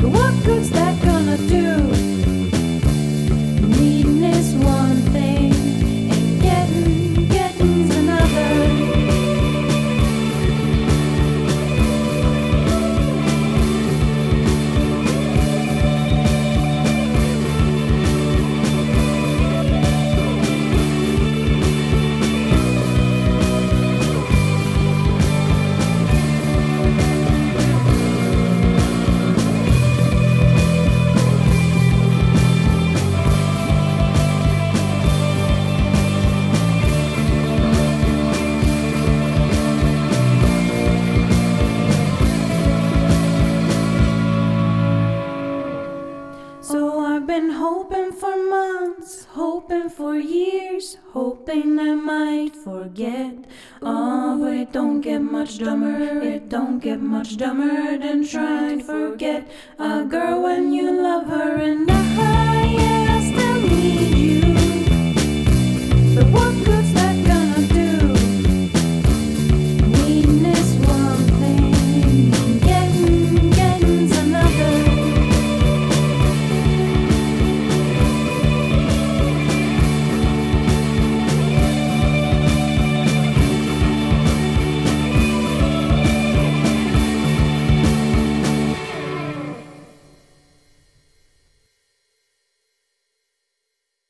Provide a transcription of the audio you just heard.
What good's that? Been hoping for months, hoping for years, hoping I might forget. Oh, but it don't get much dumber, it don't get much dumber than trying to forget a girl when you love her and I,